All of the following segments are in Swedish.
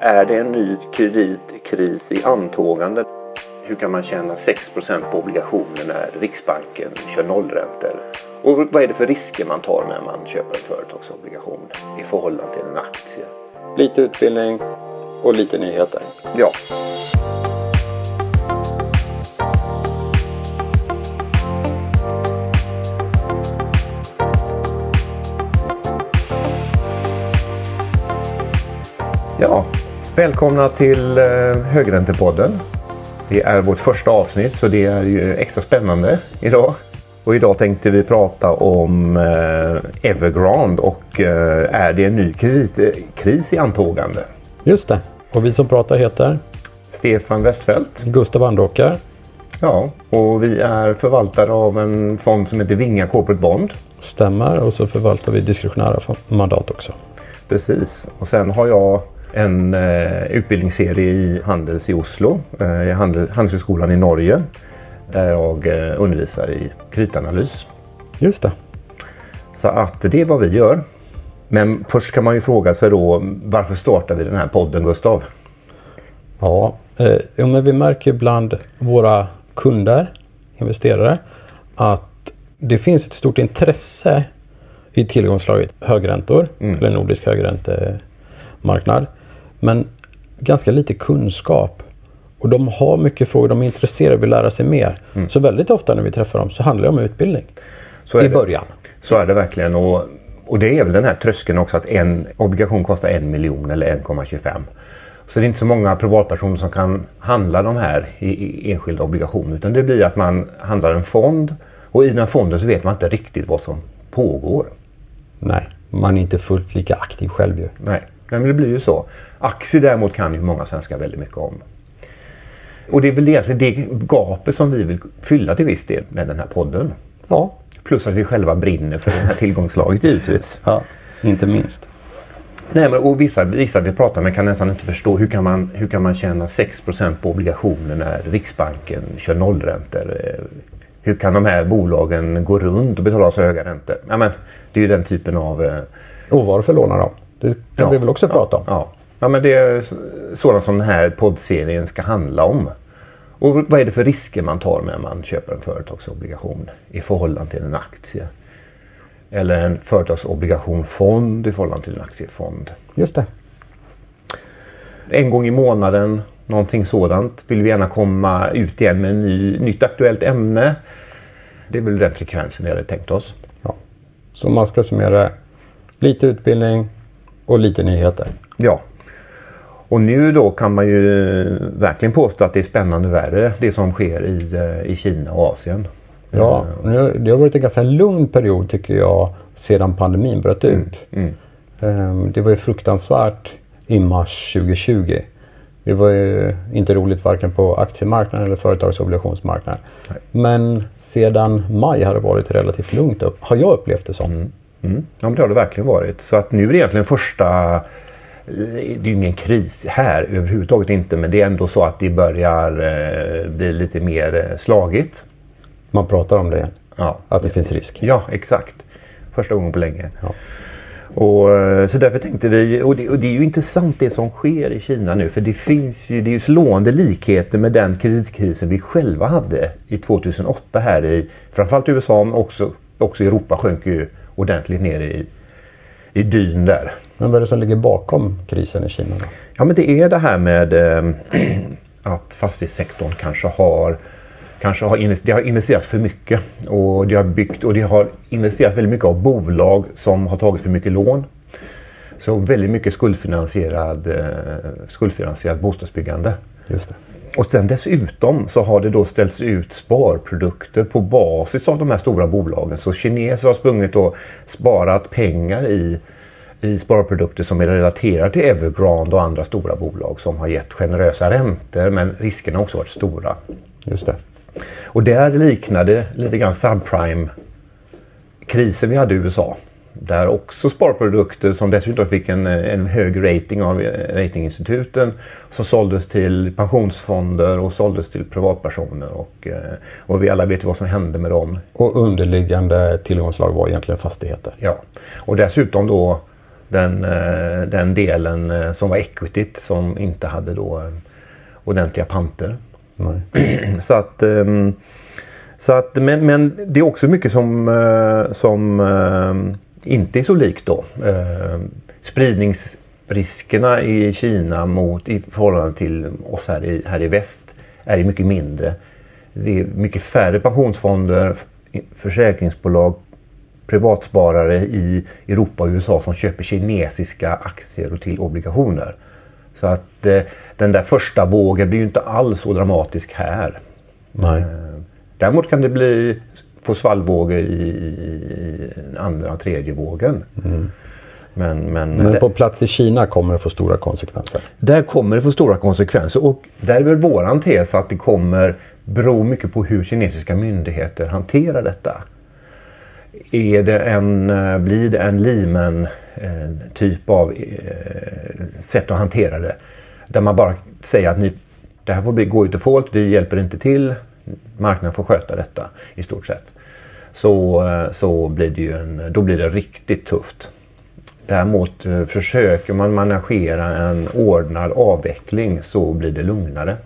Är det en ny kreditkris i antågande? Hur kan man tjäna 6% på obligationer när Riksbanken kör nollräntor? Och vad är det för risker man tar när man köper en företagsobligation i förhållande till en aktie? Lite utbildning och lite nyheter. Ja. Ja, välkomna till eh, Högräntepodden. Det är vårt första avsnitt så det är ju extra spännande idag. Och idag tänkte vi prata om eh, Evergrande och eh, är det en ny kreditkris i antågande? Just det. Och vi som pratar heter? Stefan Westfeldt. Gustav Andåkar. Ja, och vi är förvaltare av en fond som heter Vinga Corporate Bond. Stämmer, och så förvaltar vi diskretionära mandat också. Precis, och sen har jag en eh, utbildningsserie i Handels i Oslo, eh, i Handel, Handelshögskolan i Norge, där jag eh, undervisar i kreditanalys. Just det. Så att det är vad vi gör. Men först kan man ju fråga sig då, varför startar vi den här podden, Gustav? Ja, eh, men vi märker bland våra kunder, investerare, att det finns ett stort intresse i tillgångslaget högräntor, mm. eller nordisk högräntemarknad. Men ganska lite kunskap. Och de har mycket frågor, de är intresserade av att lära sig mer. Mm. Så väldigt ofta när vi träffar dem så handlar det om utbildning. I början. Så är det verkligen. Och, och det är väl den här tröskeln också att en obligation kostar en miljon eller 1,25. Så det är inte så många privatpersoner som kan handla de här i, i enskilda obligationer. Utan det blir att man handlar en fond och i den fonden så vet man inte riktigt vad som pågår. Nej, man är inte fullt lika aktiv själv ju. Nej, men det blir ju så. Aktier däremot kan ju många svenskar väldigt mycket om. Och det är väl egentligen det gapet som vi vill fylla till viss del med den här podden. Ja. Plus att vi själva brinner för det här tillgångslaget givetvis. Ja, inte minst. Nej, men, och vissa, vissa vi pratar med kan nästan inte förstå hur kan man, hur kan man tjäna 6% på obligationer när Riksbanken kör nollräntor? Hur kan de här bolagen gå runt och betala så höga räntor? Ja, men, det är ju den typen av... Eh... Och varför lånar de? Det kan ja, vi väl också ja, prata om? Ja. ja, men det är sådant som den här poddserien ska handla om. Och vad är det för risker man tar när man köper en företagsobligation i förhållande till en aktie? Eller en företagsobligationfond i förhållande till en aktiefond. Just det. En gång i månaden, någonting sådant, vill vi gärna komma ut igen med ett ny, nytt aktuellt ämne. Det är väl den frekvensen vi hade tänkt oss. Ja. Så man ska summera lite utbildning och lite nyheter. Ja. Och nu då kan man ju verkligen påstå att det är spännande värre det som sker i, eh, i Kina och Asien. Ja, det har varit en ganska lugn period tycker jag sedan pandemin bröt mm, ut. Mm. Mm. Det var ju fruktansvärt i mars 2020. Det var ju inte roligt varken på aktiemarknaden eller företagsobligationsmarknaden. Nej. Men sedan maj har det varit relativt lugnt upp, har jag upplevt det som. Mm. Mm. Ja, men det har det verkligen varit. Så att nu är det egentligen första det är ju ingen kris här överhuvudtaget inte men det är ändå så att det börjar eh, bli lite mer eh, slagigt. Man pratar om det igen? Ja. Att det finns risk? Ja, exakt. Första gången på länge. Ja. Och, eh, så därför tänkte vi, och det, och det, är ju intressant det som sker i Kina nu för det finns ju, det är ju slående likheter med den kreditkrisen vi själva hade i 2008 här i framförallt USA men också, också Europa sjönk ju ordentligt ner i, i dyn där. Men vad är det som ligger bakom krisen i Kina? Då? Ja men det är det här med eh, att fastighetssektorn kanske har kanske har, det har investerats för mycket och det har byggt och det har investerats väldigt mycket av bolag som har tagit för mycket lån. Så väldigt mycket skuldfinansierad, eh, skuldfinansierad bostadsbyggande. Just det. Och sen dessutom så har det då ställts ut sparprodukter på basis av de här stora bolagen. Så kineser har sprungit och sparat pengar i, i sparprodukter som är relaterade till Evergrande och andra stora bolag som har gett generösa räntor men riskerna har också varit stora. Just det. Och där liknade lite grann subprime-krisen vi hade i USA. Där också sparprodukter som dessutom fick en, en hög rating av ratinginstituten som såldes till pensionsfonder och såldes till privatpersoner. Och, eh, och vi alla vet vad som hände med dem. Och underliggande tillgångslag var egentligen fastigheter. Ja, och dessutom då Den, eh, den delen eh, som var equityt som inte hade då eh, ordentliga panter. Så att, ehm, så att, men, men det är också mycket som, eh, som eh, inte är så likt då. Eh, Spridningsriskerna i Kina mot, i förhållande till oss här i, här i väst är ju mycket mindre. Det är mycket färre pensionsfonder, försäkringsbolag, privatsparare i Europa och USA som köper kinesiska aktier och till obligationer. Så att eh, den där första vågen blir ju inte alls så dramatisk här. Nej. Eh, Däremot kan det bli få svallvågor i, i andra och tredje vågen. Men, men, Men på plats i Kina kommer det få stora konsekvenser. där kommer det få stora konsekvenser. Och där är väl våran tes att det kommer bero mycket på hur kinesiska myndigheter hanterar detta. Är det en, eh, blir det en limen eh, typ av eh, sätt att hantera det? Där man bara säger att ni, det här får bli, gå ut default, vi hjälper inte till. Marknaden får sköta detta i stort sett. Så, eh, så blir det ju en, då blir det riktigt tufft. Däremot eh, försöker man managera en ordnad avveckling så blir det lugnare.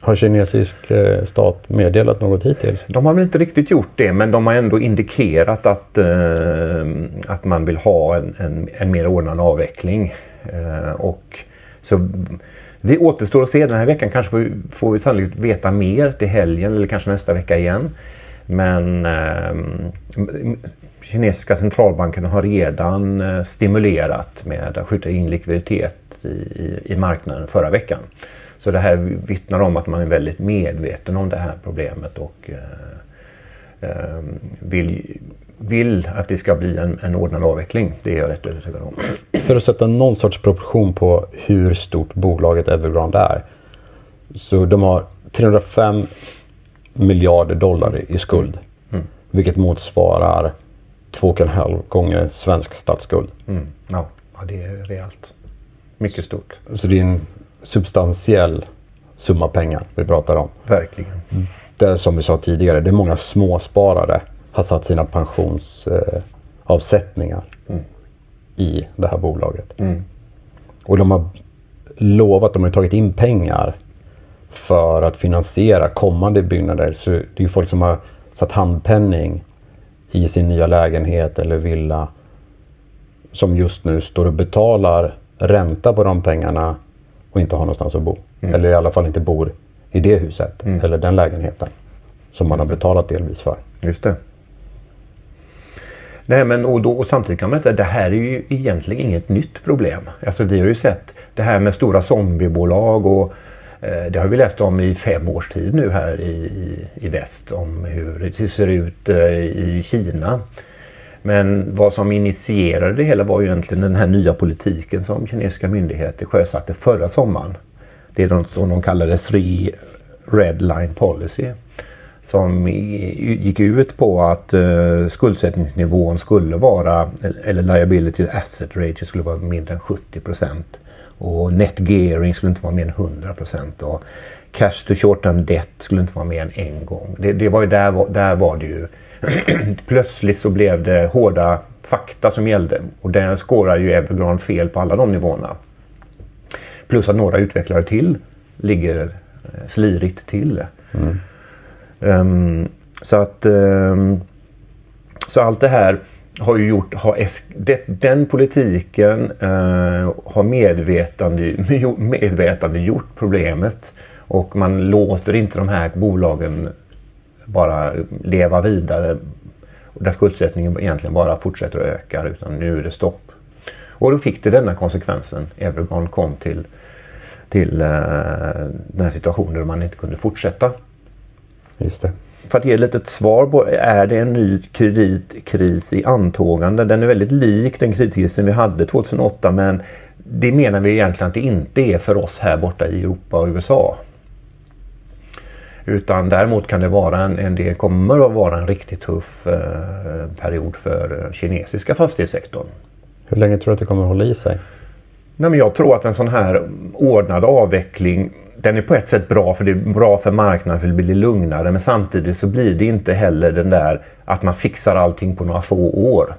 Har kinesisk eh, stat meddelat något hittills? De har väl inte riktigt gjort det men de har ändå indikerat att, att man vill ha en, en, en mer ordnad avveckling. Och så vi återstår att se. Den här veckan kanske får, vi- får vi sannolikt veta mer till helgen eller kanske nästa vecka igen. Men eh, kinesiska centralbanken har redan eh, stimulerat med att skjuta in likviditet i, i, i marknaden förra veckan. Så det här vittnar om att man är väldigt medveten om det här problemet och eh, ehm, vill, vill att det ska bli en, en ordnad avveckling. Det är jag rätt övertygad om. För att sätta någon sorts proportion på hur stort bolaget Evergrande är. Så de har 305 miljarder dollar i skuld. Vilket motsvarar 2,5 gånger svensk statsskuld. Mm. Ja, ja, det är rejält. Mycket stort. Så det är en substantiell summa pengar vi pratar om. Verkligen. Det är som vi sa tidigare, det är många småsparare har satt sina pensionsavsättningar i det här bolaget. Och de har lovat, de har tagit in pengar för att finansiera kommande byggnader. Så det är ju folk som har satt handpenning i sin nya lägenhet eller villa som just nu står och betalar ränta på de pengarna och inte har någonstans att bo. Eller i alla fall inte bor i det huset eller den lägenheten som man har betalat delvis för. Just det. Nej, men och, då, och samtidigt kan man säga att det här är ju egentligen inget nytt problem. Alltså, vi har ju sett det här med stora zombiebolag och Eh, det har vi läst om i fem års tid nu här i, i, i väst om hur det ser ut eh, i Kina. Men vad som initierade det hela var ju egentligen den här nya politiken som kinesiska myndigheter sjösatte förra sommaren. Det är något som de kallade Three Red Line Policy. Som gick ut på att eh, skuldsättningsnivån skulle vara, eller liability asset ratio skulle vara mindre än 70 procent. Och net gearing skulle inte vara mer än 100 procent. Och cash to short term debt skulle inte vara mer än en gång. Det, det var ju där, där var det ju plötsligt så blev det hårda fakta som gällde. Och där skårar ju Evergrande fel på alla de nivåerna. Plus att några utvecklare till ligger eh, slirigt till. Ehm, så att ehm, så allt det här har ju gjort, har det, den politiken eh, har medvetande, medvetande gjort problemet och man låter inte de här bolagen bara leva vidare där skuldsättningen egentligen bara fortsätter att öka utan nu är det stopp. Och då fick det denna konsekvensen. Evergrande kom till, till eh, den här situationen där man inte kunde fortsätta. Just det. För att ge ett litet svar på, är det en ny kreditkris i antågande? Den är väldigt lik den kreditkrisen vi hade 2008 men det menar vi egentligen att det inte är för oss här borta i Europa och USA. Utan däremot kan det vara en, en det kommer att vara en riktigt tuff eh, period för kinesiska fastighetssektorn. Hur länge tror du att det kommer att hålla i sig? Nej, men jag tror att en sån här ordnad avveckling den är på ett sätt bra för det är bra för marknaden för det blir lugnare men samtidigt så blir det inte heller den där att man fixar allting på några få år.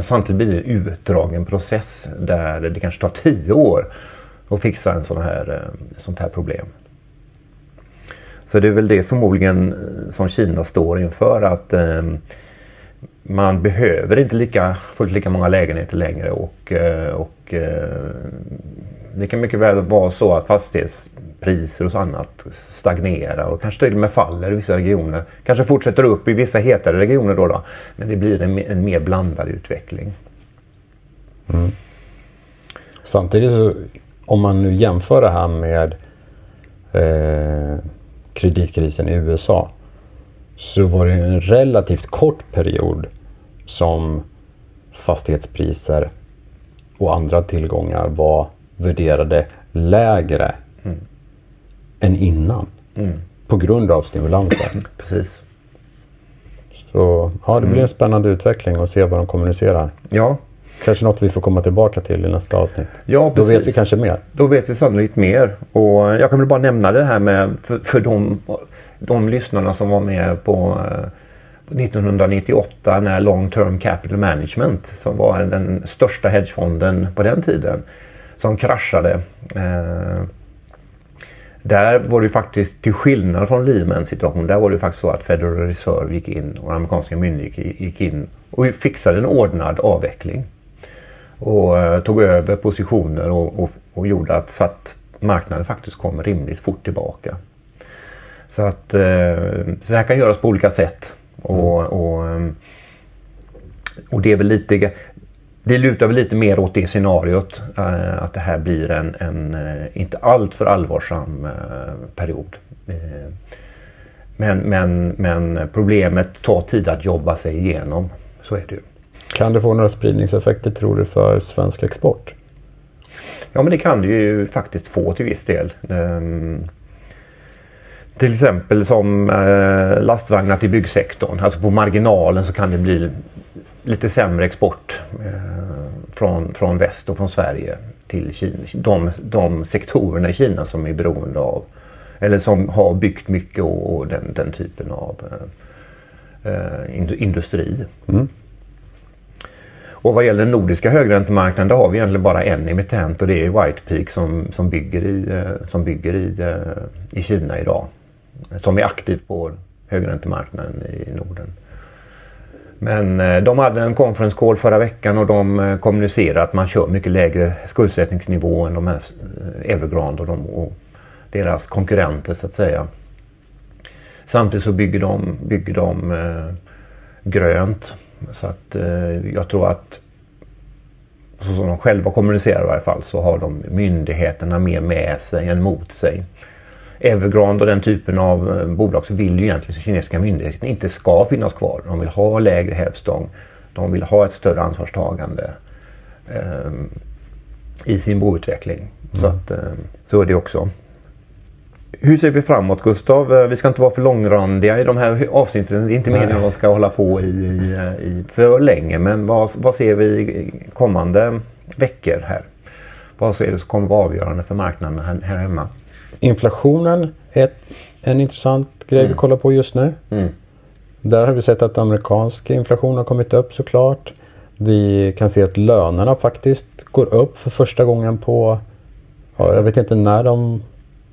Samtidigt blir det en utdragen process där det kanske tar tio år att fixa en sån här, eh, sånt här problem. Så det är väl det förmodligen eh, som Kina står inför att eh, man behöver inte lika, fullt lika många lägenheter längre och, eh, och eh, det kan mycket väl vara så att fastighets Priser och så annat stagnerar och kanske till och med faller i vissa regioner. Kanske fortsätter upp i vissa hetare regioner då. då men det blir en, en mer blandad utveckling. Mm. Samtidigt så om man nu jämför det här med eh, kreditkrisen i USA så var det en relativt kort period som fastighetspriser och andra tillgångar var värderade lägre än innan. Mm. På grund av stimulanser. Precis. Så ja, det blir en mm. spännande utveckling att se vad de kommunicerar. Ja. Kanske något vi får komma tillbaka till i nästa avsnitt. Ja, precis. Då vet vi kanske mer. Då vet vi sannolikt mer. Och jag kan väl bara nämna det här med för, för de, de lyssnarna som var med på 1998 när Long Term Capital Management som var den största hedgefonden på den tiden som kraschade. Där var det faktiskt, till skillnad från Lehman situation, där var det faktiskt så att Federal Reserve gick in och amerikanska myndigheter gick in och fixade en ordnad avveckling. Och eh, tog över positioner och, och, och gjorde att, så att marknaden faktiskt kom rimligt fort tillbaka. Så att eh, så det här kan göras på olika sätt. Och, och, eh, och det är väl lite det lutar väl lite mer åt det scenariot. Eh, att det här blir en, en eh, inte alltför allvarsam eh, period. Men, men, men problemet tar tid att jobba sig igenom. Så är det ju. Kan det få några spridningseffekter tror du för svensk export? Ja men det kan det ju faktiskt få till viss del. Um, till exempel som lastvagnar till byggsektorn. Alltså på marginalen så kan det bli lite sämre export eh, från, från väst och från Sverige till Kina. De, de sektorerna i Kina som är beroende av eller som har byggt mycket och, och den, den, typen av eh, eh industri. Mm. Och vad gäller den nordiska högräntemarknaden där har vi egentligen bara en emittent och det är White Peak som, som bygger, i, eh, som bygger i, i Kina idag. Som är aktiv på högräntemarknaden i Norden. Men eh, de hade en conference call förra veckan och de eh, kommunicerade att man kör mycket lägre skuldsättningsnivå än de här eh, Evergrande och, de, och deras konkurrenter så att säga. Samtidigt så bygger de, bygger de eh, grönt. Så att eh, jag tror att så som de själva kommunicerar i varje fall så har de myndigheterna mer med sig än mot sig. Evergrande och den typen av eh, bolag så vill ju egentligen kinesiska myndigheter inte ska finnas kvar. De vill ha lägre hävstång. De vill ha ett större ansvarstagande eh, i sin boutveckling. Mm. Så, att, eh, så är det också. Hur ser vi framåt Gustav? Eh, vi ska inte vara för långrandiga i de här avsnitten. Det är inte meningen att de ska hålla på i, i, för länge. Men vad, vad ser vi kommande veckor här? Vad ser du som kommer vara avgörande för marknaden här, här hemma? Inflationen är en intressant grej mm. vi kollar på just nu. Mm. Där har vi sett att amerikansk inflation har kommit upp såklart. Vi kan se att lönerna faktiskt går upp för första gången på, ja, jag vet inte när de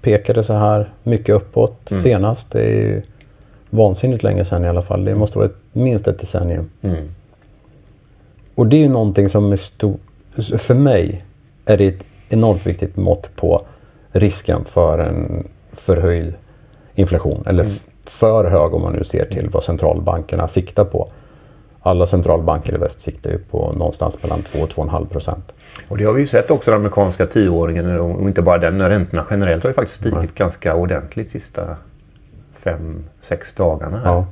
pekade så här mycket uppåt mm. senast. Det är vansinnigt länge sedan i alla fall. Det måste vara ett, minst ett decennium. Mm. Och det är ju någonting som är stort, för mig är det ett enormt viktigt mått på risken för en förhöjd inflation. Eller mm. för hög om man nu ser till vad centralbankerna siktar på. Alla centralbanker i väst siktar ju på någonstans mellan 2 och 2,5 procent. Och det har vi ju sett också den amerikanska tioåringen och inte bara den. Räntorna generellt har ju faktiskt stigit mm. ganska ordentligt de sista fem, sex dagarna. Här. Ja.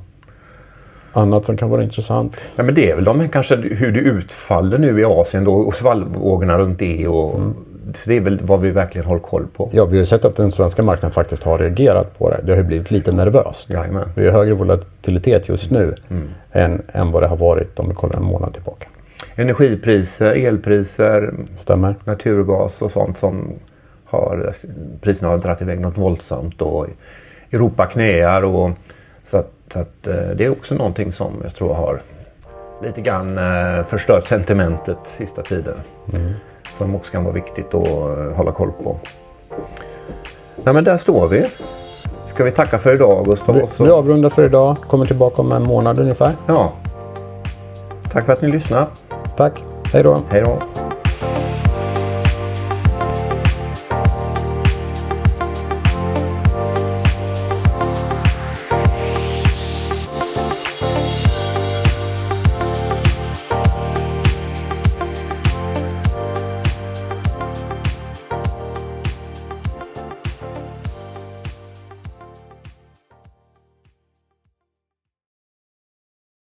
Annat som kan vara intressant? Ja, men det är väl de, kanske hur det utfaller nu i Asien då, och svallvågorna runt det och mm det är väl vad vi verkligen håller koll på. Ja, vi har sett att den svenska marknaden faktiskt har reagerat på det. Det har blivit lite nervöst. Jajamän. Vi har högre volatilitet just nu mm. än, än vad det har varit om vi kollar en månad tillbaka. Energipriser, elpriser, Stämmer. naturgas och sånt som har priserna har dragit iväg något våldsamt och Europa knäar och så att, så att eh, det är också någonting som jag tror har lite grann eh, förstört sentimentet sista tiden. Mm. Som också kan vara viktigt att eh, hålla koll på. Nej men där står vi. Ska vi tacka för idag Gustav? Vi, vi avrundar för idag. Kommer tillbaka om en månad ungefär. Ja. Tack för att ni lyssnar. Tack. Hej då. Hej då.